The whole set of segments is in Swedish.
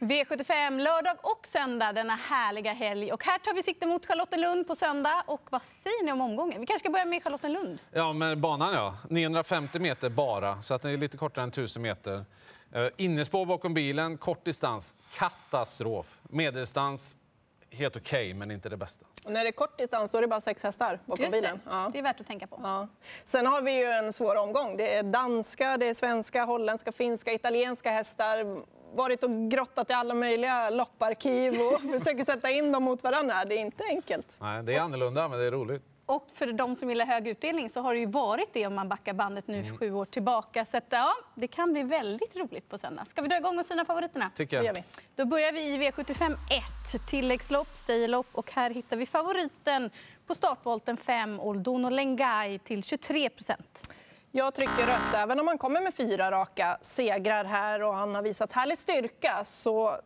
V75 lördag och söndag denna härliga helg. Och här tar vi sikte mot Charlottenlund på söndag. Och vad säger ni om omgången? Vi kanske ska börja med Charlottenlund. Ja, men banan ja. 950 meter bara, så att den är lite kortare än 1000 meter. Uh, innespår bakom bilen, kort distans, katastrof. Medeldistans, helt okej, okay, men inte det bästa. Och när det är kort distans då är det bara sex hästar bakom Just det. bilen. Ja. Det är värt att tänka på. Ja. Sen har vi ju en svår omgång. Det är danska, det är svenska, holländska, finska, italienska hästar varit och grottat i alla möjliga lopparkiv och försöker sätta in dem mot varandra. Det är inte enkelt. Nej, det är annorlunda, men det är roligt. Och för de som gillar hög utdelning så har det ju varit det om man backar bandet nu mm. sju år tillbaka. Så att, ja, det kan bli väldigt roligt på söndag. Ska vi dra igång och syna favoriterna? Tycker jag. Då börjar vi i V75 1, tilläggslopp, staylopp och här hittar vi favoriten på startvolten 5, Oldono Lengai till 23 procent. Jag trycker rött. Även om han kommer med fyra raka segrar här och han har visat härlig styrka så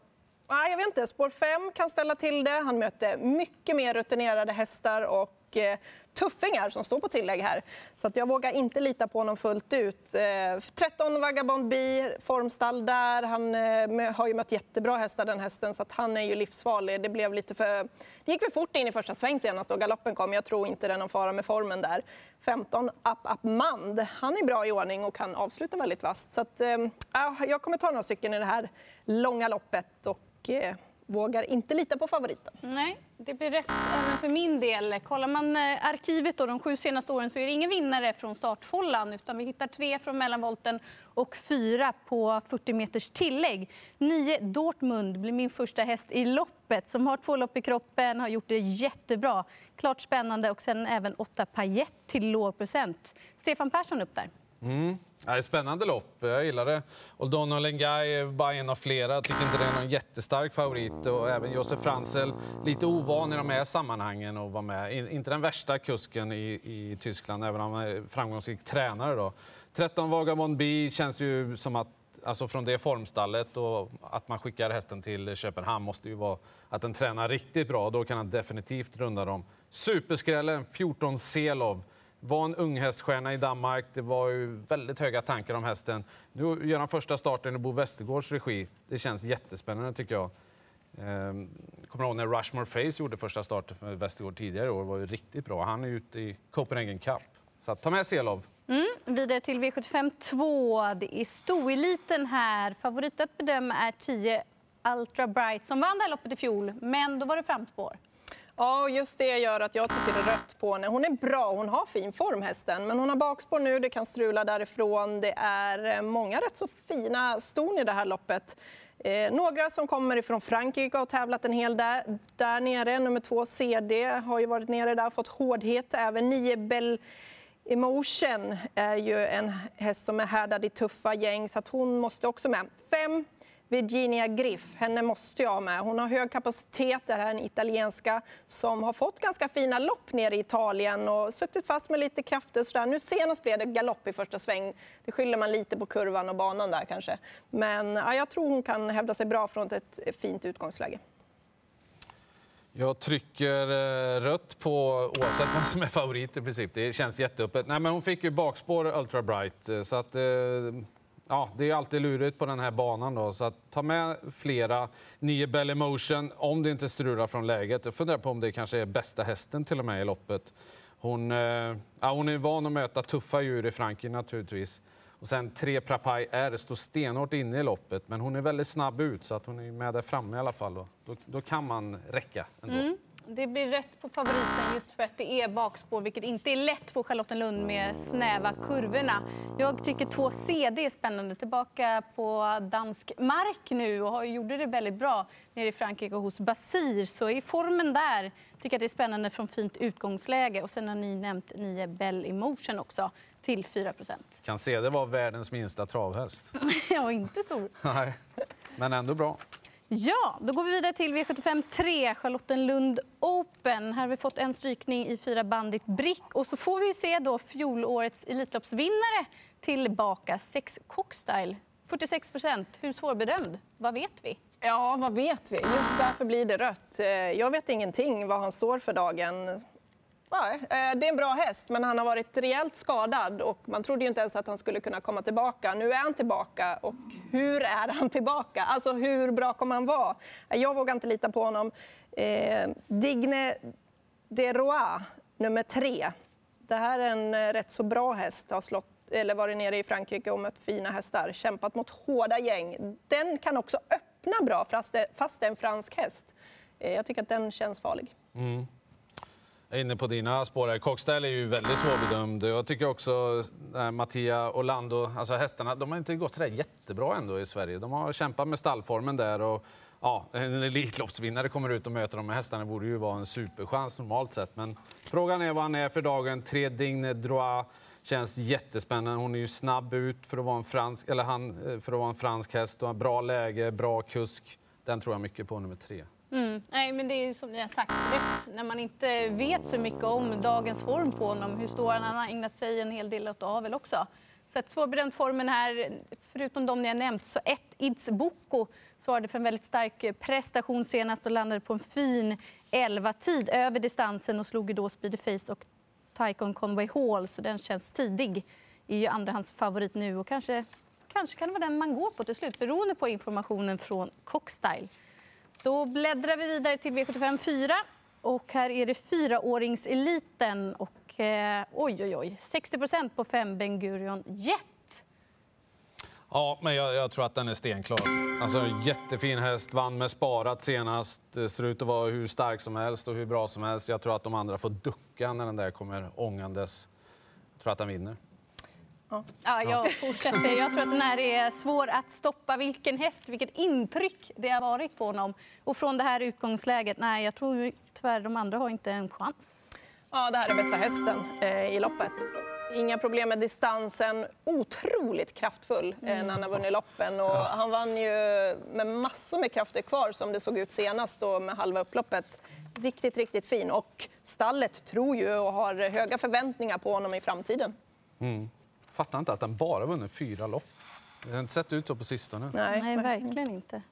Nej, jag vet inte. Spår 5 kan ställa till det. Han möter mycket mer rutinerade hästar och och eh, tuffingar som står på tillägg här. Så att jag vågar inte lita på honom fullt ut. Eh, 13 Vagabond B, formstall där. Han eh, har ju mött jättebra hästar den hästen så att han är ju livsfarlig. Det blev lite för... Det gick för fort in i första sväng senast då galoppen kom. Jag tror inte det är någon fara med formen där. 15 Up Up Mand. Han är bra i ordning och kan avsluta väldigt vasst. Så att, äh, jag kommer ta några stycken i det här långa loppet och äh, vågar inte lita på favoriten. Nej, det blir rätt även för min del. Kollar man eh, arkivet då, de sju senaste åren så är det ingen vinnare från startfållan utan vi hittar tre från mellanvolten och fyra på 40 meters tillägg. Nio Dortmund blir min första häst i loppet som har två lopp i kroppen, har gjort det jättebra. Klart spännande och sen även åtta Payet till låg procent. Stefan Persson upp där. Mm. Ja, det är spännande lopp. Jag gillar det. Oldono Lengai är bara en av flera. Jag tycker inte det är någon jättestark favorit. Och även Josef Franzl, lite ovan i de här sammanhangen att vara med. Inte den värsta kusken i, i Tyskland, även om han är framgångsrik tränare. Då. 13 Vagabond B känns ju som att alltså från det formstallet och att man skickar hästen till Köpenhamn måste ju vara att den tränar riktigt bra. Då kan han definitivt runda dem. Superskrällen 14 Selov var en ung häststjärna i Danmark. Det var ju väldigt höga tankar om hästen. Nu gör han första starten i Bo Westergårds regi. Det känns jättespännande tycker jag. Ehm, kommer ihåg när Rushmore Face gjorde första starten för Västergård tidigare i år. var ju riktigt bra. Han är ute i Copenhagen Cup. Så ta med Selov. Mm, vidare till V75 2. Det är stoeliten här. Favorit att bedöma är 10 Ultra Bright som vann det här loppet i fjol, men då var det framspår. Ja, just det gör att jag tycker det är rött på henne. Hon är bra, hon har fin form hästen, men hon har bakspår nu, det kan strula därifrån. Det är eh, många rätt så fina ston i det här loppet. Eh, några som kommer ifrån Frankrike har tävlat en hel där, där nere. Nummer två CD har ju varit nere där och fått hårdhet. Även nio Bell Emotion är ju en häst som är härdad i tuffa gäng, så att hon måste också med. Fem Virginia Griff, henne måste jag ha med. Hon har hög kapacitet, det här är en italienska som har fått ganska fina lopp nere i Italien och suttit fast med lite krafter. Sådär. Nu senast blev det galopp i första sväng. Det skyller man lite på kurvan och banan där kanske. Men ja, jag tror hon kan hävda sig bra från ett fint utgångsläge. Jag trycker eh, rött på oavsett vem som är favorit i princip. Det känns jätteöppet. Nej, men hon fick ju bakspår Ultra Bright eh, så att eh, ja, det är alltid lurigt på den här banan. Då, så att ta med flera. Nio Bell Emotion, om det inte strular från läget. Jag funderar på om det kanske är bästa hästen till och med i loppet. Hon, eh, ja, hon är van att möta tuffa djur i Frankrike naturligtvis. Och sen tre Prapai R står stenhårt inne i loppet, men hon är väldigt snabb ut så att hon är med där framme i alla fall. Då, då, då kan man räcka ändå. Mm. Det blir rätt på favoriten just för att det är bakspår, vilket inte är lätt på Charlottenlund med snäva kurvorna. Jag tycker 2 CD är spännande. Tillbaka på dansk mark nu och gjorde det väldigt bra nere i Frankrike hos Basir. Så i formen där tycker jag det är spännande från fint utgångsläge. Och sen har ni nämnt 9 Bell Emotion också till 4% Kan se det var världens minsta travhäst. ja, inte stor. Nej, men ändå bra. Ja, då går vi vidare till V75 3, Charlottenlund Open. Här har vi fått en strykning i fyra Bandit Brick. Och så får vi se då fjolårets Elitloppsvinnare tillbaka, Sex Cockstyle. 46 procent. Hur svårbedömd? Vad vet vi? Ja, vad vet vi? Just därför blir det rött. Eh, jag vet ingenting vad han står för dagen. Nej, eh, det är en bra häst, men han har varit rejält skadad och man trodde ju inte ens att han skulle kunna komma tillbaka. Nu är han tillbaka och hur är han tillbaka? Alltså hur bra kommer han vara? Jag vågar inte lita på honom. Eh, Digne de Roy, nummer tre. Det här är en eh, rätt så bra häst. Har slått, eller varit nere i Frankrike och mött fina hästar. Kämpat mot hårda gäng. Den kan också öppna bra fast det, fast det är en fransk häst. Eh, jag tycker att den känns farlig. Mm. Jag är inne på dina spår här. Cockstyle är ju väldigt svårbedömd. Jag tycker också eh, Mattia Orlando, alltså hästarna, de har inte gått sådär jättebra ändå i Sverige. De har kämpat med stallformen där och ja, en Elitloppsvinnare kommer ut och möter de här hästarna Det borde ju vara en superchans normalt sett. Men frågan är vad han är för dagen. Tre Digne Droit känns jättespännande. Hon är ju snabb ut för att vara en fransk, eller han, eh, för att vara en fransk häst och har bra läge, bra kusk. Den tror jag mycket på, nummer tre. Mm. Nej, men det är som ni har sagt, rätt när man inte vet så mycket om dagens form på honom. Hur står han? Han har ägnat sig en hel del åt avel också. Så att svårbedömd formen här, förutom de ni har nämnt, så ett Ids Boko svarade för en väldigt stark prestation senast och landade på en fin 11-tid över distansen och slog då Speedyface och Tycon Conway Hall, så den känns tidig. är ju andrahands favorit nu och kanske, kanske kan det vara den man går på till slut beroende på informationen från Cockstyle. Då bläddrar vi vidare till V75 4. Och här är det fyraåringseliten. Och, eh, oj, oj, oj. 60% på fem Ben Gurion Jet. Ja, men jag, jag, tror att den är stenklar. Alltså, jättefin häst, vann med sparat senast. Ser ut att vara hur stark som helst och hur bra som helst. Jag tror att de andra får ducka när den där kommer ångandes. Jag tror att den vinner. Ja. jag fortsätter. Jag tror att den här är svår att stoppa. Vilken häst, vilket intryck det har varit på honom. Och från det här utgångsläget, nej, jag tror tyvärr de andra har inte en chans. Ja, det här är bästa hästen eh, i loppet. Inga problem med distansen. Otroligt kraftfull eh, när han har vunnit loppen. Och han vann ju med massor med krafter kvar som det såg ut senast då med halva upploppet. Riktigt, riktigt fin. Och stallet tror ju och har höga förväntningar på honom i framtiden. Mm fattar inte att den bara vunnit fyra lopp. Det har inte sett ut så på sistone. Nej, Nej verkligen inte.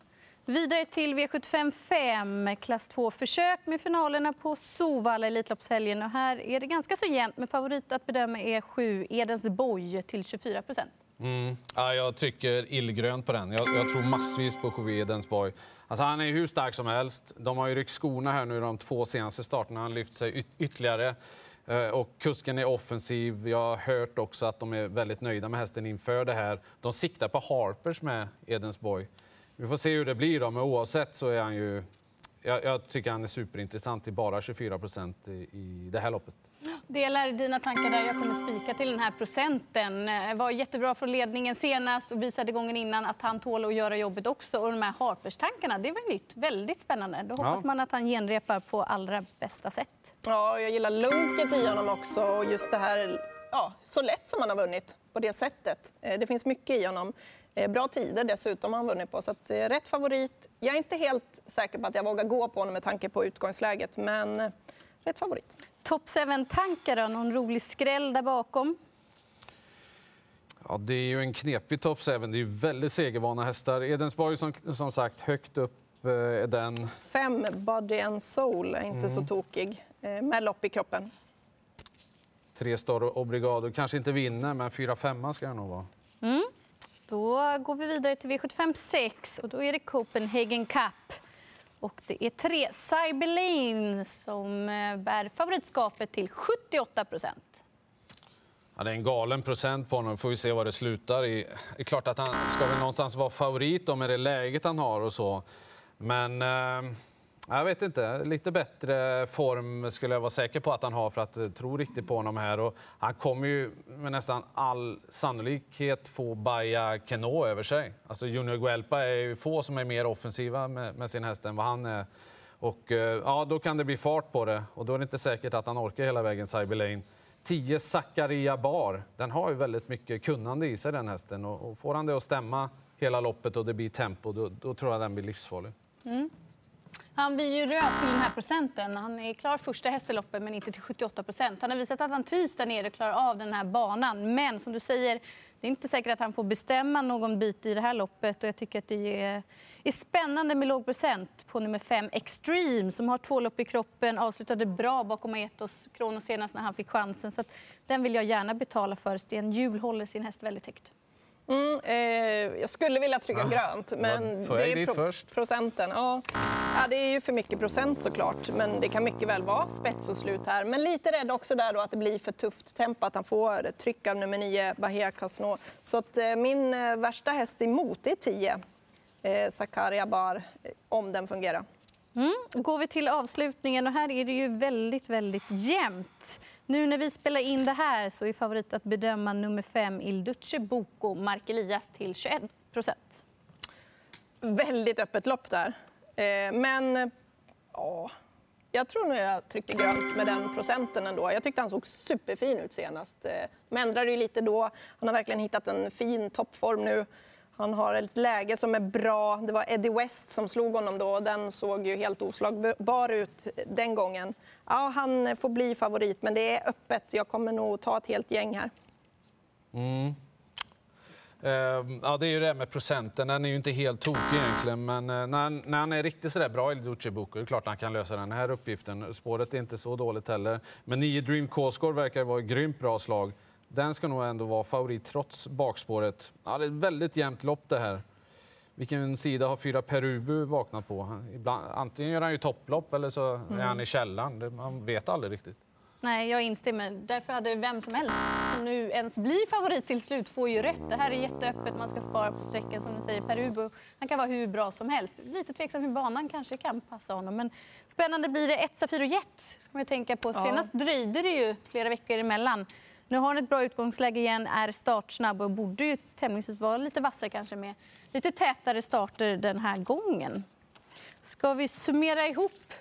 Vidare till V75 5, klass 2-försök med finalerna på Sovalla Elitloppshelgen. Och här är det ganska så jämnt, men favorit att bedöma är 7 Edens Boy till 24 procent. Mm. Ja, jag trycker illgrönt på den. Jag, jag tror massvis på 7 Edens Boy. Alltså, han är hur stark som helst. De har ju ryckt skorna här nu de två senaste starterna. Han lyft sig yt ytterligare. Eh, och kusken är offensiv. Jag har hört också att de är väldigt nöjda med hästen inför det här. De siktar på Harpers med Edensborg. Vi får se hur det blir då, men oavsett så är han ju... Jag, jag tycker han är superintressant till bara 24 procent i, i det här loppet. Delar dina tankar där. Jag kommer spika till den här procenten. Eh, var jättebra från ledningen senast och visade gången innan att han tål att göra jobbet också. Och de här Harpers-tankarna, det var nytt. Väldigt spännande. Då hoppas ja. man att han genrepar på allra bästa sätt. Ja, jag gillar lunket i honom också och just det här ja, så lätt som han har vunnit på det sättet. Eh, det finns mycket i honom. Eh, bra tider dessutom har han vunnit på, så att, rätt favorit. Jag är inte helt säker på att jag vågar gå på honom med tanke på utgångsläget, men rätt favorit. Top 7-tankar då? Någon rolig skräll där bakom? Ja, det är ju en knepig Top 7. Det är väldigt segervana hästar. Edensborg som, som sagt högt upp eh, är den. Fem Body and Soul är inte mm. så tokig eh, med lopp i kroppen. Tre Star Obrigado kanske inte vinner, men fyra femma ska det nog vara. Mm. Då går vi vidare till V75 6 och då är det Copenhagen Cup. Och det är tre Cyberlane som eh, bär favoritskapet till 78 procent. Ja, det är en galen procent på honom. får vi se vad det slutar i. Det är klart att han ska väl någonstans vara favorit då med det läget han har och så. Men eh, jag vet inte. Lite bättre form skulle jag vara säker på att han har för att eh, tro riktigt på honom här. Och han kommer ju med nästan all sannolikhet få Baja Keno över sig. Alltså Junior Guelpa är ju få som är mer offensiva med, med sin häst än vad han är. Och eh, ja, då kan det bli fart på det och då är det inte säkert att han orkar hela vägen Cyber Lane. 10 Zakaria Bar, den har ju väldigt mycket kunnande i sig den hästen och, och får han det att stämma hela loppet och det blir tempo, då, då tror jag den blir livsfarlig. Mm. Han blir ju röd till den här procenten. Han är klar första häst i loppet, men inte till 78 procent. Han har visat att han trivs där nere och klarar av den här banan. Men som du säger, det är inte säkert att han får bestämma någon bit i det här loppet. Och jag tycker att det är, är spännande med låg procent på nummer fem Extreme som har två lopp i kroppen, avslutade bra bakom Aetos Kronos senast när han fick chansen. Så den vill jag gärna betala för. Sten Hjul håller sin häst väldigt högt. Mm, eh, jag skulle vilja trycka ja. grönt, men det är pro först. procenten. Ja. Ja, det är ju för mycket procent såklart, men det kan mycket väl vara spets och slut här. Men lite rädd också där då att det blir för tufft tempo, att han får tryck av nummer 9, Bahia Casno. Så att, eh, min eh, värsta häst emot är 10, eh, Zakaria Bar, om den fungerar. Mm. Går vi till avslutningen och här är det ju väldigt, väldigt jämnt. Nu när vi spelar in det här så är favorit att bedöma nummer fem Il Duce Boko, Mark Elias, till 21 procent. Väldigt öppet lopp där. Eh, men ja, jag tror nog jag trycker grönt med den procenten ändå. Jag tyckte han såg superfin ut senast. Eh, de ändrade ju lite då. Han har verkligen hittat en fin toppform nu. Han har ett läge som är bra. Det var Eddie West som slog honom då och den såg ju helt oslagbar ut den gången. Ja, han får bli favorit, men det är öppet. Jag kommer nog ta ett helt gäng här. Mm. Uh, ja, det är ju det med procenten. Den är ju inte helt tokig egentligen, men uh, när, när han är riktigt sådär bra i Duce Boko, är det klart han kan lösa den här uppgiften. Spåret är inte så dåligt heller. Men 9 Dream Coscore verkar vara ett grymt bra slag. Den ska nog ändå vara favorit trots bakspåret. Ja, det är ett väldigt jämnt lopp det här. Vilken sida har fyra Perubu vaknat på? Ibland, antingen gör han ju topplopp eller så mm. är han i källan. man vet aldrig riktigt. Nej, jag instämmer. Därför hade vem som helst som nu ens blir favorit till slut får ju rätt. Det här är jätteöppet, man ska spara på sträckan som du säger. Perubu, han kan vara hur bra som helst. Lite tveksam hur banan kanske kan passa honom. Men spännande blir det. Ett Safiro Jet ska man ju tänka på. Senast ja. dröjde det ju flera veckor emellan. Nu har han ett bra utgångsläge igen, är startsnabb och borde ju tämligen vara lite vassare kanske med lite tätare starter den här gången. Ska vi summera ihop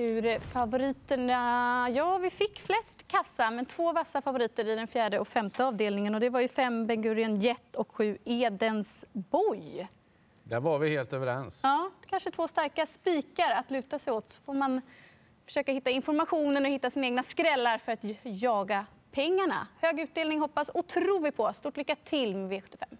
hur favoriterna... Ja, vi fick flest kassa, men två vassa favoriter i den fjärde och femte avdelningen. Och det var ju fem Ben Gurion Jet och sju Edens Boy. Där var vi helt överens. Ja, kanske två starka spikar att luta sig åt. Så får man försöka hitta informationen och hitta sina egna skrällar för att jaga pengarna. Hög utdelning hoppas och tror vi på. Stort lycka till med V75.